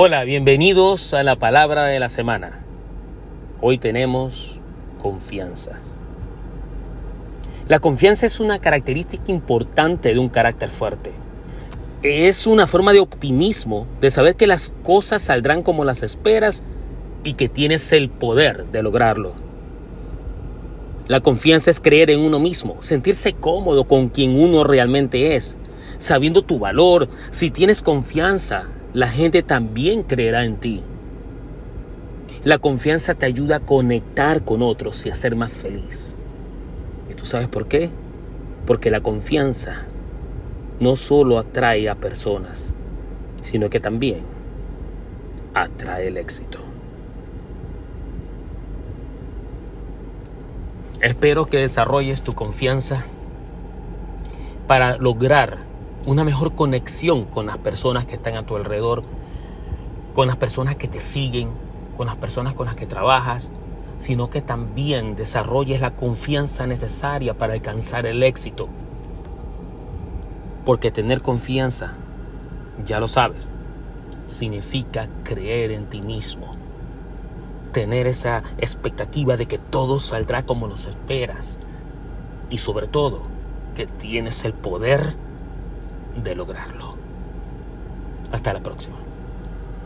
Hola, bienvenidos a la palabra de la semana. Hoy tenemos confianza. La confianza es una característica importante de un carácter fuerte. Es una forma de optimismo, de saber que las cosas saldrán como las esperas y que tienes el poder de lograrlo. La confianza es creer en uno mismo, sentirse cómodo con quien uno realmente es, sabiendo tu valor. Si tienes confianza, la gente también creerá en ti. La confianza te ayuda a conectar con otros y a ser más feliz. ¿Y tú sabes por qué? Porque la confianza no solo atrae a personas, sino que también atrae el éxito. Espero que desarrolles tu confianza para lograr una mejor conexión con las personas que están a tu alrededor, con las personas que te siguen, con las personas con las que trabajas, sino que también desarrolles la confianza necesaria para alcanzar el éxito. Porque tener confianza, ya lo sabes, significa creer en ti mismo. Tener esa expectativa de que todo saldrá como nos esperas. Y sobre todo, que tienes el poder de lograrlo. Hasta la próxima.